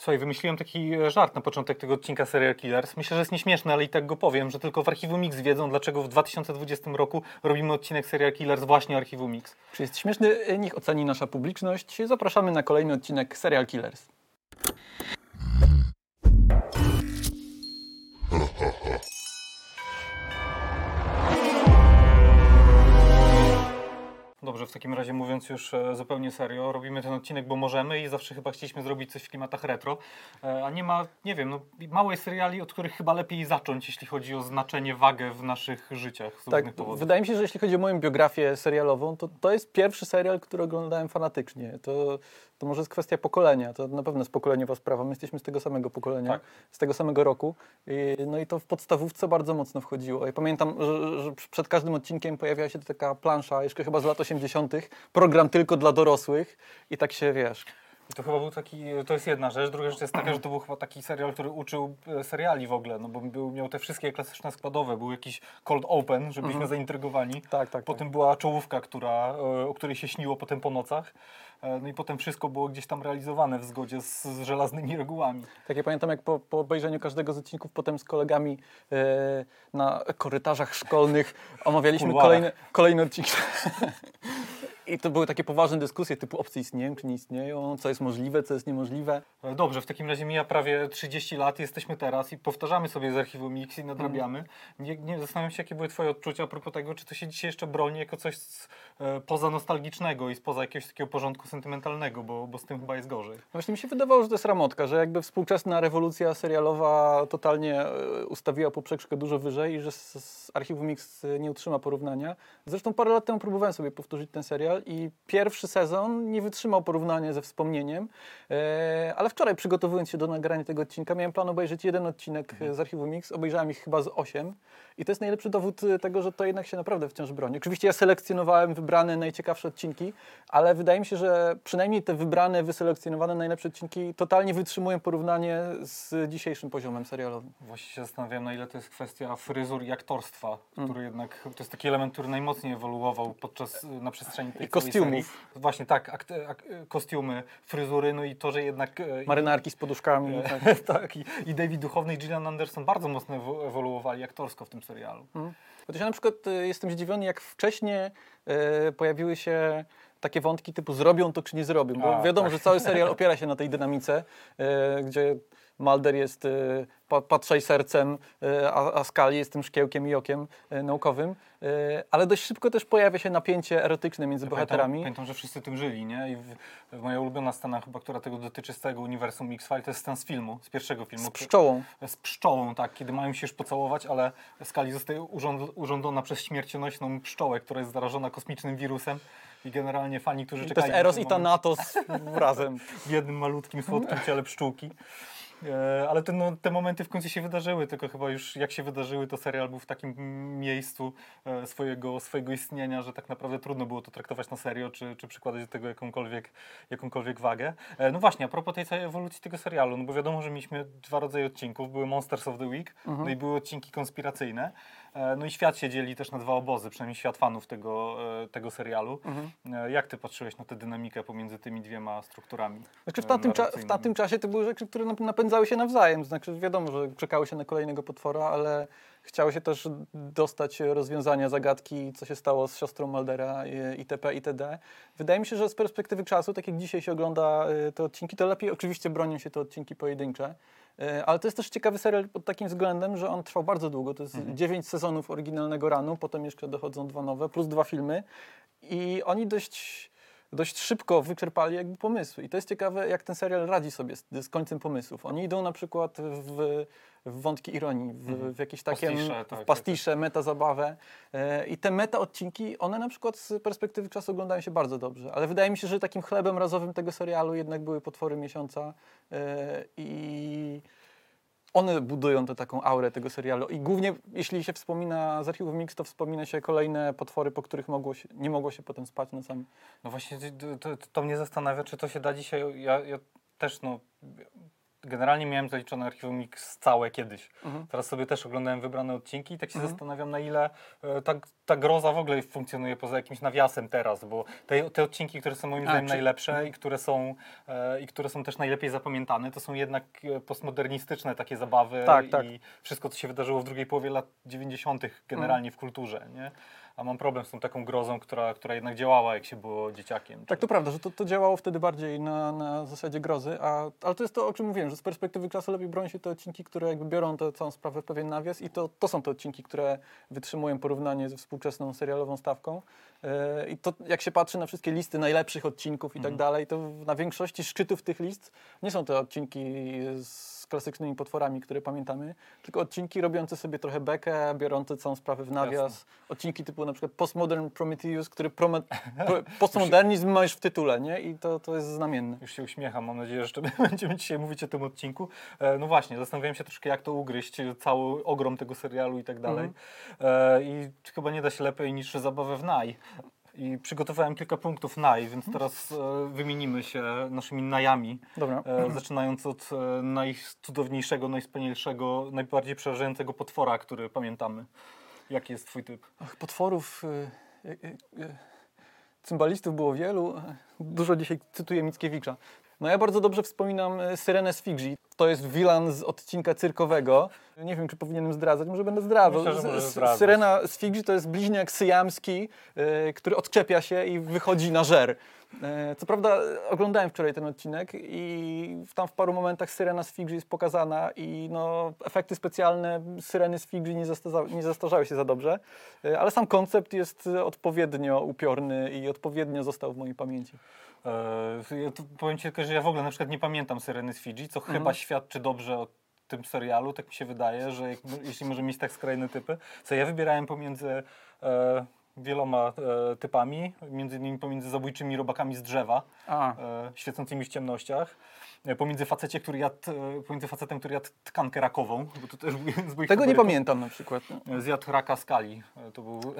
Słuchaj, wymyśliłem taki e, żart na początek tego odcinka Serial Killers. Myślę, że jest nieśmieszny, ale i tak go powiem, że tylko w Archiwum Mix wiedzą, dlaczego w 2020 roku robimy odcinek Serial Killers właśnie Archiwum Mix. Czy jest śmieszny? Niech oceni nasza publiczność. Zapraszamy na kolejny odcinek Serial Killers. Dobrze, w takim razie mówiąc już e, zupełnie serio, robimy ten odcinek, bo możemy i zawsze chyba chcieliśmy zrobić coś w klimatach retro, e, a nie ma, nie wiem, no, mało jest seriali, od których chyba lepiej zacząć, jeśli chodzi o znaczenie, wagę w naszych życiach z Tak, powodów. wydaje mi się, że jeśli chodzi o moją biografię serialową, to to jest pierwszy serial, który oglądałem fanatycznie. To, to może jest kwestia pokolenia, to na pewno jest pokoleniowa sprawa. My jesteśmy z tego samego pokolenia, Tak. z tego samego roku. No i to w podstawówce bardzo mocno wchodziło. Ja pamiętam, że, że przed każdym odcinkiem pojawiała się taka plansza, jeszcze chyba z lat 80., program tylko dla dorosłych i tak się, wiesz, I to chyba był taki, to jest jedna rzecz. Druga rzecz jest taka, że to był chyba taki serial, który uczył e, seriali w ogóle, no bo był, miał te wszystkie klasyczne składowe. Był jakiś cold open, że byliśmy zaintrygowani. tak, tak. Potem była czołówka, która, e, o której się śniło potem po nocach. E, No i potem wszystko było gdzieś tam realizowane w zgodzie z, z żelaznymi regułami. Tak, ja pamiętam, jak po, po obejrzeniu każdego z odcinków potem z kolegami e, na korytarzach szkolnych omawialiśmy kolejne, kolejne odcinki. I to były takie poważne dyskusje typu opcje istnieją, czy nie istnieją, co jest możliwe, co jest niemożliwe. Dobrze, w takim razie mija prawie 30 lat, jesteśmy teraz i powtarzamy sobie z archiwum Mix i nadrabiamy. Mm. Nie, nie zastanawiam się, jakie były Twoje odczucia a propos tego, czy to się dzisiaj jeszcze broni jako coś z, e, poza nostalgicznego i spoza jakiegoś takiego porządku sentymentalnego, bo, bo z tym chyba jest gorzej. Właśnie mi się wydawało, że to jest ramotka, że jakby współczesna rewolucja serialowa totalnie e, ustawiła poprzeczkę dużo wyżej i że z, z Archiwum Mix nie utrzyma porównania. Zresztą parę lat temu próbowałem sobie powtórzyć ten serial i pierwszy sezon nie wytrzymał porównania ze wspomnieniem, e, ale wczoraj przygotowując się do nagrania tego odcinka miałem plan obejrzeć jeden odcinek e, z Archiwum Mix, obejrzałem ich chyba z osiem i to jest najlepszy dowód e, tego, że to jednak się naprawdę wciąż broni. Oczywiście ja selekcjonowałem wybrane najciekawsze odcinki, ale wydaje mi się, że przynajmniej te wybrane, wyselekcjonowane najlepsze odcinki totalnie wytrzymują porównanie z dzisiejszym poziomem serialowym. Właśnie się zastanawiam, na ile to jest kwestia fryzur i aktorstwa, Mm. który jednak, to jest taki element, który najmocniej ewoluował podczas, na przestrzeni tej kostiumów. Właśnie tak, akt, ak, kostiumy, fryzury, no i to, że jednak... e, Marynarki z poduszkami. E, tak. tak, i, i David Duchowny i Gillian Anderson bardzo mocno ewo- ewoluowali aktorsko w tym serialu. Chociaż ja na przykład e, jestem zdziwiony, jak wcześniej e, pojawiły się takie wątki typu zrobią to czy nie zrobią, bo A, wiadomo, tak. że cały serial opiera się na tej dynamice, gdzie Mulder jest pa, patrzaj sercem, e, a, a Scully jest tym szkiełkiem i okiem e, naukowym, ale dość szybko też pojawia się napięcie erotyczne między bohaterami. Pamiętam, pamiętam, że wszyscy tym żyli, nie? I w, w moja ulubiona scena chyba, która tego dotyczy z całego uniwersum X-Files, to jest scena z filmu, z pierwszego filmu. Z pszczołą. Z pszczołą, tak, kiedy mają się już pocałować, ale Skali zostaje urząd, urządzona przez śmiercionośną pszczołę, która jest zarażona kosmicznym wirusem i generalnie fani, którzy To czekają... jest Eros i ten Thanatos razem. w jednym malutkim, słodkim ciele pszczółki. E, ale te, no, te momenty w końcu się wydarzyły, tylko chyba już jak się wydarzyły, to serial był w takim miejscu e, swojego, swojego istnienia, że tak naprawdę trudno było to traktować na serio, czy, czy przykładać do tego jakąkolwiek, jakąkolwiek wagę. E, no właśnie, a propos tej całej ewolucji tego serialu, no bo wiadomo, że mieliśmy dwa rodzaje odcinków. Były Monsters of the Week, no i były odcinki konspiracyjne. No i świat się dzieli też na dwa obozy, przynajmniej świat fanów tego, tego serialu. E, jak ty patrzyłeś na tę dynamikę pomiędzy tymi dwiema strukturami? Znaczy w tamtym, cza- w tamtym czasie to były rzeczy, które nap- napędzały się nawzajem. Znaczy wiadomo, że czekało się na kolejnego potwora, ale chciało się też dostać rozwiązania zagadki, co się stało z siostrą Maldera itp. itd. Wydaje mi się, że z perspektywy czasu, tak jak dzisiaj się ogląda y, te odcinki, to lepiej oczywiście bronią się te odcinki pojedyncze. Y, Ale to jest też ciekawy serial pod takim względem, że on trwał bardzo długo. To jest dziewięć sezonów oryginalnego ranu, potem jeszcze dochodzą dwa nowe, plus dwa filmy. I oni dość dość szybko wyczerpali jakby pomysły. I to jest ciekawe, jak ten serial radzi sobie z, z końcem pomysłów. Oni idą na przykład w, w wątki ironii, w, w jakieś takie Pastisze, tak, w pastisze, meta zabawę. E, I te meta odcinki, one na przykład z perspektywy czasu oglądają się bardzo dobrze. Ale wydaje mi się, że takim chlebem razowym tego serialu jednak były potwory miesiąca e, i one budują tę taką aurę tego serialu. I głównie, jeśli się wspomina z archiwum Mix, to wspomina się kolejne potwory, po których mogło się, nie mogło się potem spać samym No właśnie, to, to, to mnie zastanawia, czy to się da dzisiaj. Ja, ja też no, generalnie miałem zaliczone Archiwum X całe kiedyś. Mhm. Teraz sobie też oglądałem wybrane odcinki i tak się Mhm. zastanawiam, na ile e, ta, ta groza w ogóle funkcjonuje poza jakimś nawiasem teraz, bo te, te odcinki, które są moim A, zdaniem czy- najlepsze i które, są, e, i które są też najlepiej zapamiętane, to są jednak e, postmodernistyczne takie zabawy Tak, i tak. wszystko, co się wydarzyło w drugiej połowie lat 90. generalnie Mhm. w kulturze, nie? A mam problem z tą taką grozą, która, która jednak działała, jak się było dzieciakiem. Tak, to prawda, że to, to działało wtedy bardziej na, na zasadzie grozy, a, ale to jest to, o czym mówiłem, że z perspektywy czasu lepiej broni się te odcinki, które jakby biorą tę całą sprawę w pewien nawias i to, to są te odcinki, które wytrzymują porównanie ze współczesną serialową stawką. Yy, I to jak się patrzy na wszystkie listy najlepszych odcinków i tak Mhm. dalej, to na większości szczytów tych list nie są te odcinki z klasycznymi potworami, które pamiętamy, tylko odcinki robiące sobie trochę bekę, biorące całą sprawę w nawias. Odcinki typu na przykład Postmodern Prometheus, który pro, postmodernizm ma już w tytule, nie? I to, to jest znamienne. Już się uśmiecham, mam nadzieję, że jeszcze będziemy dzisiaj mówić o tym odcinku. E, no właśnie, zastanawiałem się troszkę, jak to ugryźć, cały ogrom tego serialu i tak dalej. E, I chyba nie da się lepiej niż zabawę w naj. I przygotowałem kilka punktów naj, więc teraz e, wymienimy się naszymi najami. Dobra. E, zaczynając od e, najcudowniejszego, najwspanialszego, najbardziej przerażającego potwora, który pamiętamy. Jaki jest twój typ? Ach, potworów, y, y, y, cymbalistów było wielu. Dużo dzisiaj cytuję Mickiewicza. No ja bardzo dobrze wspominam y, Syrenę z Figji. To jest wilan z odcinka cyrkowego. Nie wiem, czy powinienem zdradzać, może będę zdradzał. Myślę, zdradzać. Syrena z Figji to jest bliźniak syjamski, y, który odczepia się i wychodzi na żer. E, Co prawda e, oglądałem wczoraj ten odcinek i tam w paru momentach Syrena z Figji jest pokazana i no, efekty specjalne Syreny z Figji nie, zastarza, nie zastarzały się za dobrze, e, ale sam koncept jest e, odpowiednio upiorny i odpowiednio został w mojej pamięci. E, ja powiem Ci tylko, że ja w ogóle na przykład nie pamiętam Syreny z Fidżi, co Mhm. chyba świadczy dobrze o tym serialu, tak mi się wydaje, że jak, jeśli możemy mieć tak skrajne typy, co ja wybierałem pomiędzy e, wieloma e, typami, między innymi pomiędzy zabójczymi robakami z drzewa, e, świecącymi w ciemnościach, e, pomiędzy, facecie, który jadł, e, pomiędzy facetem, który jadł tkankę rakową, bo to też był tego nie pamiętam na przykład. Zjadł raka skali. To był,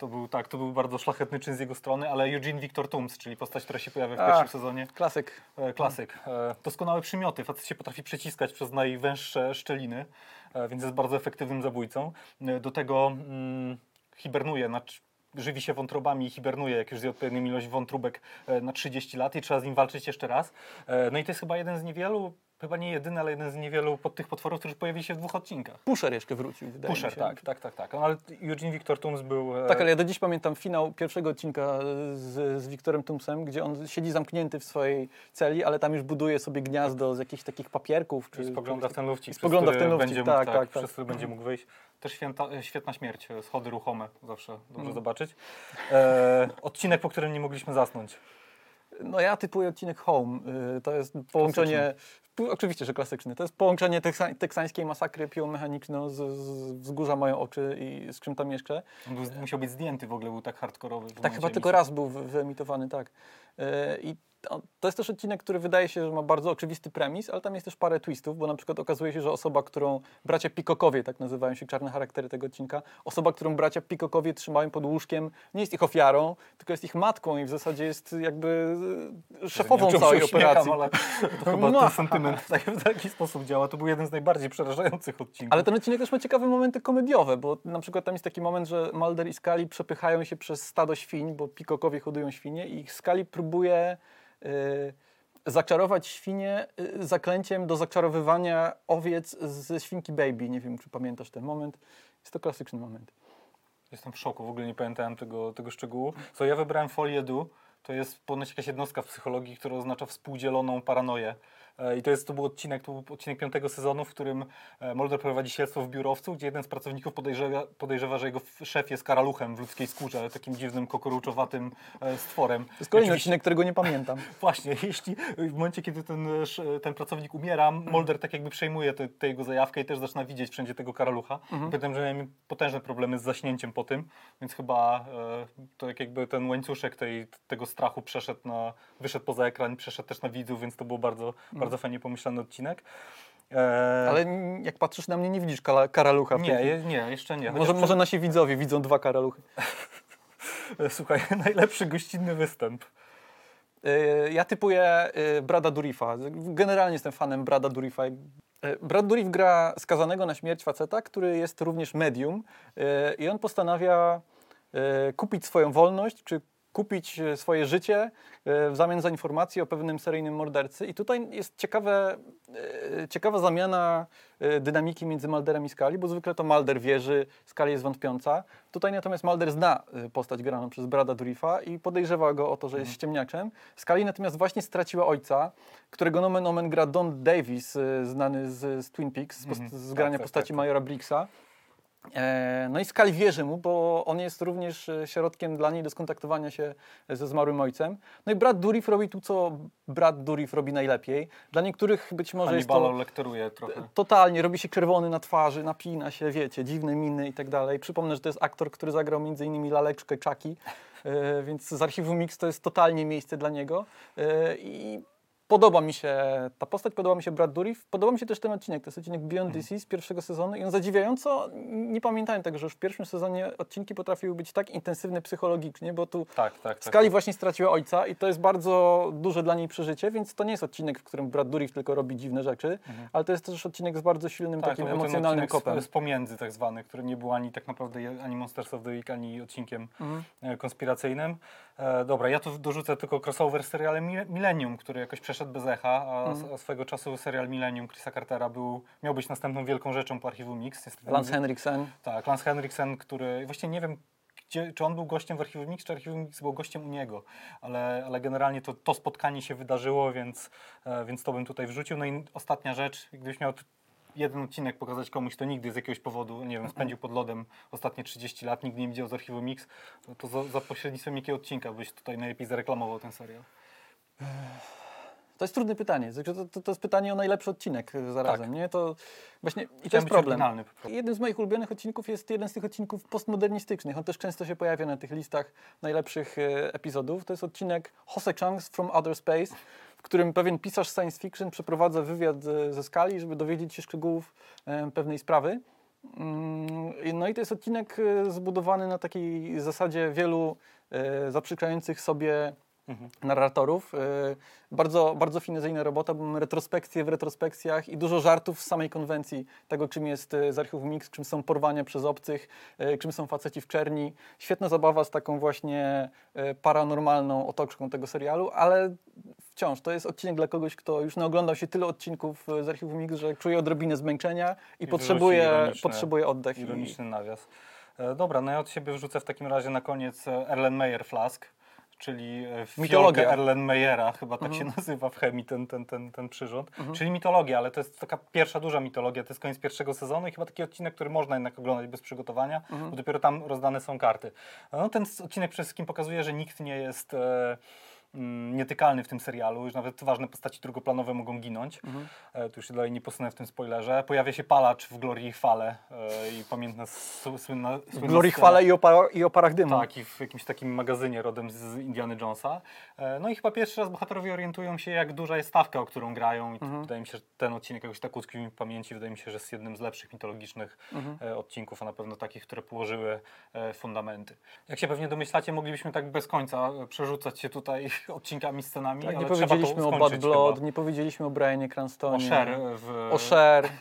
to był, tak, to był bardzo szlachetny czyn z jego strony, ale Eugene Victor Tooms, czyli postać, która się pojawia w Ach. pierwszym sezonie, Klasyk. e, klasyk. E, doskonałe przymioty. Facet się potrafi przeciskać przez najwęższe szczeliny, e, więc jest bardzo efektywnym zabójcą. E, do tego mm, hibernuje, znaczy żywi się wątrobami i hibernuje, jak już zje odpowiednią ilość wątróbek e, na 30 lat i trzeba z nim walczyć jeszcze raz. E, no i to jest chyba jeden z niewielu, chyba nie jedyny, ale jeden z niewielu pod tych potworów, którzy pojawili się w dwóch odcinkach. Pusher jeszcze wrócił, wydaje Pusher, mi się. tak, tak, tak, tak. No, ale Eugene Victor Tooms był... e, Tak, ale ja do dziś pamiętam finał pierwszego odcinka z, z Wiktorem Tumsem, gdzie on siedzi zamknięty w swojej celi, ale tam już buduje sobie gniazdo z jakichś takich papierków. Czy, I spogląda w ten lufcik, spogląda w ten lufcik, będzie tak, mógł, tak, tak. przez który będzie mógł wyjść. Też święta, e, świetna śmierć, e, schody ruchome, zawsze dobrze Mm. zobaczyć. E, odcinek, po którym nie mogliśmy zasnąć. No ja typuję odcinek Home. Y, To jest połączenie, oczywiście, że klasyczny, to jest połączenie teksa, teksańskiej masakry piłomechaniczną z, z wzgórza Mają oczy i z czym tam jeszcze. On był, musiał być zdjęty w ogóle, był tak hardkorowy. Tak, chyba tylko raz był wy- wyemitowany, tak. Y, I to, jest też odcinek, który wydaje się, że ma bardzo oczywisty premis, ale tam jest też parę twistów, bo na przykład okazuje się, że osoba, którą bracia Pikokowie, tak nazywają się czarne charaktery tego odcinka, osoba, którą bracia Pikokowie trzymają pod łóżkiem, nie jest ich ofiarą, tylko jest ich matką i w zasadzie jest jakby Nie szefową czemu całej operacji. Ale to chyba No. ten sentyment tak, w taki sposób działa. To był jeden z najbardziej przerażających odcinków. Ale ten odcinek też ma ciekawe momenty komediowe, bo na przykład tam jest taki moment, że Mulder i Scully przepychają się przez stado świń, bo pikokowie hodują świnie i Scully próbuje y, zaczarować świnie y, zaklęciem do zaczarowywania owiec ze świnki Baby. Nie wiem, czy pamiętasz ten moment. Jest to klasyczny moment. Jestem w szoku, w ogóle nie pamiętałem tego, tego szczegółu. Co ja wybrałem folię du, to jest ponoć jakaś jednostka w psychologii, która oznacza współdzieloną paranoję. E, I to, jest, to był odcinek, to był odcinek piątego sezonu, w którym e, Mulder prowadzi śledztwo w biurowcu, gdzie jeden z pracowników podejrzewa, podejrzewa że jego szef jest karaluchem w ludzkiej skórze, takim dziwnym, kokoruczowatym e, stworem. To jest kolejny odcinek, którego nie pamiętam. Właśnie, jeśli w momencie, kiedy ten, ten pracownik umiera, Mulder tak jakby przejmuje tę jego zajawkę i też zaczyna widzieć wszędzie tego karalucha. Mhm. Pamiętam, że miałem potężne problemy z zaśnięciem po tym, więc chyba e, to jak jakby ten łańcuszek tej, tego strachu przeszedł na, wyszedł poza ekran, przeszedł też na widzów, więc to był bardzo, bardzo fajnie pomyślany odcinek. E, Mhm. Ale jak patrzysz na mnie, nie widzisz karalucha. w nie, je, nie, jeszcze nie. Może, może nasi widzowie widzą dwa karaluchy. Słuchaj, najlepszy gościnny występ. Y, Ja typuję y, Brada Durifa. Generalnie jestem fanem Brada Durifa. Y, Brad Dourif gra skazanego na śmierć faceta, który jest również medium i on postanawia kupić swoją wolność, czy kupić y, swoje życie y, w zamian za informacje o pewnym seryjnym mordercy. I tutaj jest ciekawe, y, ciekawa zamiana dynamiki między Malderem i Skali, bo zwykle to Malder wierzy, Skali jest wątpiąca. Tutaj natomiast Malder zna postać graną przez Brada Dourifa i podejrzewa go o to, że jest ściemniaczem. Skali natomiast właśnie straciła ojca, którego nomen omen gra Don Davis, znany z, z Twin Peaks, z, post- Mhm. z Tak, grania tak, postaci tak, tak. Majora Blixa. E, No i Skali wierzy mu, bo on jest również e, środkiem dla niej do skontaktowania się ze zmarłym ojcem. No i Brad Dourif robi tu, co Brad Dourif robi najlepiej. Dla niektórych być może jest Hannibal to lektoruje trochę. totalnie, robi się czerwony na twarzy, napina się, wiecie, dziwne miny i tak dalej. Przypomnę, że to jest aktor, który zagrał m.in. Laleczkę Chucky, e, więc z archiwum Mix to jest totalnie miejsce dla niego. I podoba mi się ta postać, podoba mi się Brad Dourif, podoba mi się też ten odcinek, to jest odcinek Beyond DC z pierwszego sezonu i on zadziwiająco, nie pamiętałem tego, że już w pierwszym sezonie odcinki potrafiły być tak intensywne psychologicznie, bo tu Tak, tak, tak. Skali właśnie straciła ojca i to jest bardzo duże dla niej przeżycie, więc to nie jest odcinek, w którym Brad Dourif tylko robi dziwne rzeczy, ale to jest też odcinek z bardzo silnym Tak, takim emocjonalnym kopem. Z, z pomiędzy tak zwany, który nie był ani tak naprawdę ani Monsters of the Week, ani odcinkiem Mhm. e, konspiracyjnym. E, dobra, ja tu dorzucę tylko crossover z serialem Mil- Millennium, który jakoś przeszedł bez echa, a, Mhm. a swego czasu serial Millennium Chrisa Cartera był, miał być następną wielką rzeczą po archiwum Mix. Niestety Lance Henriksen. Tak, Lance Henriksen, który właśnie nie wiem, gdzie, czy on był gościem w Archiwum Mix, czy Archiwum Mix był gościem u niego, ale, ale generalnie to, to spotkanie się wydarzyło, więc, e, więc to bym tutaj wrzucił. No i ostatnia rzecz, gdybyś miał jeden odcinek pokazać komuś, kto nigdy z jakiegoś powodu, nie wiem, spędził pod lodem ostatnie 30 lat, nigdy nie widział z Archiwum Mix, to, to za, za pośrednictwem jakiego odcinka byś tutaj najlepiej zareklamował ten serial? To jest trudne pytanie. To, to, to jest pytanie o najlepszy odcinek e, zarazem, Tak. nie? To właśnie i to jest problem. Jednym z moich ulubionych odcinków jest jeden z tych odcinków postmodernistycznych. On też często się pojawia na tych listach najlepszych e, epizodów. To jest odcinek Hose Chunks from Outer Space, w którym pewien pisarz science fiction przeprowadza wywiad e, ze skali, żeby dowiedzieć się szczegółów e, pewnej sprawy. Mm, No i to jest odcinek zbudowany na takiej zasadzie wielu e, zaprzeczających sobie Mhm. narratorów. E, Bardzo, bardzo finezyjna robota, bo mamy retrospekcje w retrospekcjach i dużo żartów z samej konwencji tego, czym jest e, z archiwum Mix, czym są porwania przez obcych, e, czym są faceci w czerni. Świetna zabawa z taką właśnie paranormalną otoczką tego serialu, ale wciąż to jest odcinek dla kogoś, kto już naoglądał się tyle odcinków z archiwum Mix, że czuje odrobinę zmęczenia i, I potrzebuje, potrzebuje oddech. i- Ironiczny nawias. E, dobra, no ja od siebie wrzucę w takim razie na koniec e, Erlenmeyer Flask, czyli e, Mitologia. Erlenmeyera, chyba tak Mhm. się nazywa w chemii ten, ten, ten, ten przyrząd. Czyli mitologia, ale to jest taka pierwsza duża mitologia, to jest koniec pierwszego sezonu i chyba taki odcinek, który można jednak oglądać bez przygotowania, Mhm. bo dopiero tam rozdane są karty. No ten odcinek przede wszystkim pokazuje, że nikt nie jest... E, nietykalny w tym serialu, już nawet ważne postaci drugoplanowe mogą ginąć. Mhm. E, tu już się dalej nie posunę w tym spoilerze. Pojawia się palacz w Glorii i Chwale e, i pamiętna s- słynna, W słynna Glorii chwale i o, para, i o parach dymu. Tak, i w jakimś takim magazynie rodem z Indiana Jonesa. E, No i chyba pierwszy raz bohaterowie orientują się, jak duża jest stawka, o którą grają. I Mhm. wydaje mi się, że ten odcinek jakoś tak utkwił mi w pamięci. Wydaje mi się, że jest jednym z lepszych mitologicznych Mhm. odcinków, a na pewno takich, które położyły fundamenty. Jak się pewnie domyślacie, moglibyśmy tak bez końca przerzucać się tutaj odcinkami, scenami, Tak, nie powiedzieliśmy o Bad Blood, chyba. nie powiedzieliśmy o Brianie Cranstonie. O Cher w... O Cher.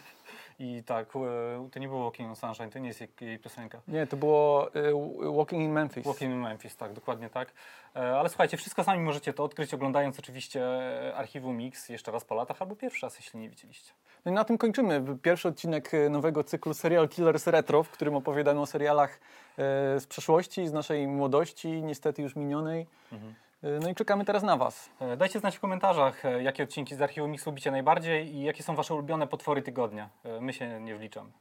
I tak, e, to nie było Walking on Sunshine, to nie jest jej- jej piosenka. Nie, to było y, Walking in Memphis. Walking in Memphis, tak, dokładnie tak. E, Ale słuchajcie, wszystko sami możecie to odkryć, oglądając oczywiście e, Archiwum Mix jeszcze raz po latach, albo pierwszy raz, jeśli nie widzieliście. No i na tym kończymy. Pierwszy odcinek nowego cyklu Serial Killers Retro, w którym opowiadamy o serialach z przeszłości, z naszej młodości, niestety już minionej. Y, No i czekamy teraz na Was. E, Dajcie znać w komentarzach, e, jakie odcinki z Archiwum Mix lubicie najbardziej i jakie są wasze ulubione potwory tygodnia. E, My się nie wliczamy.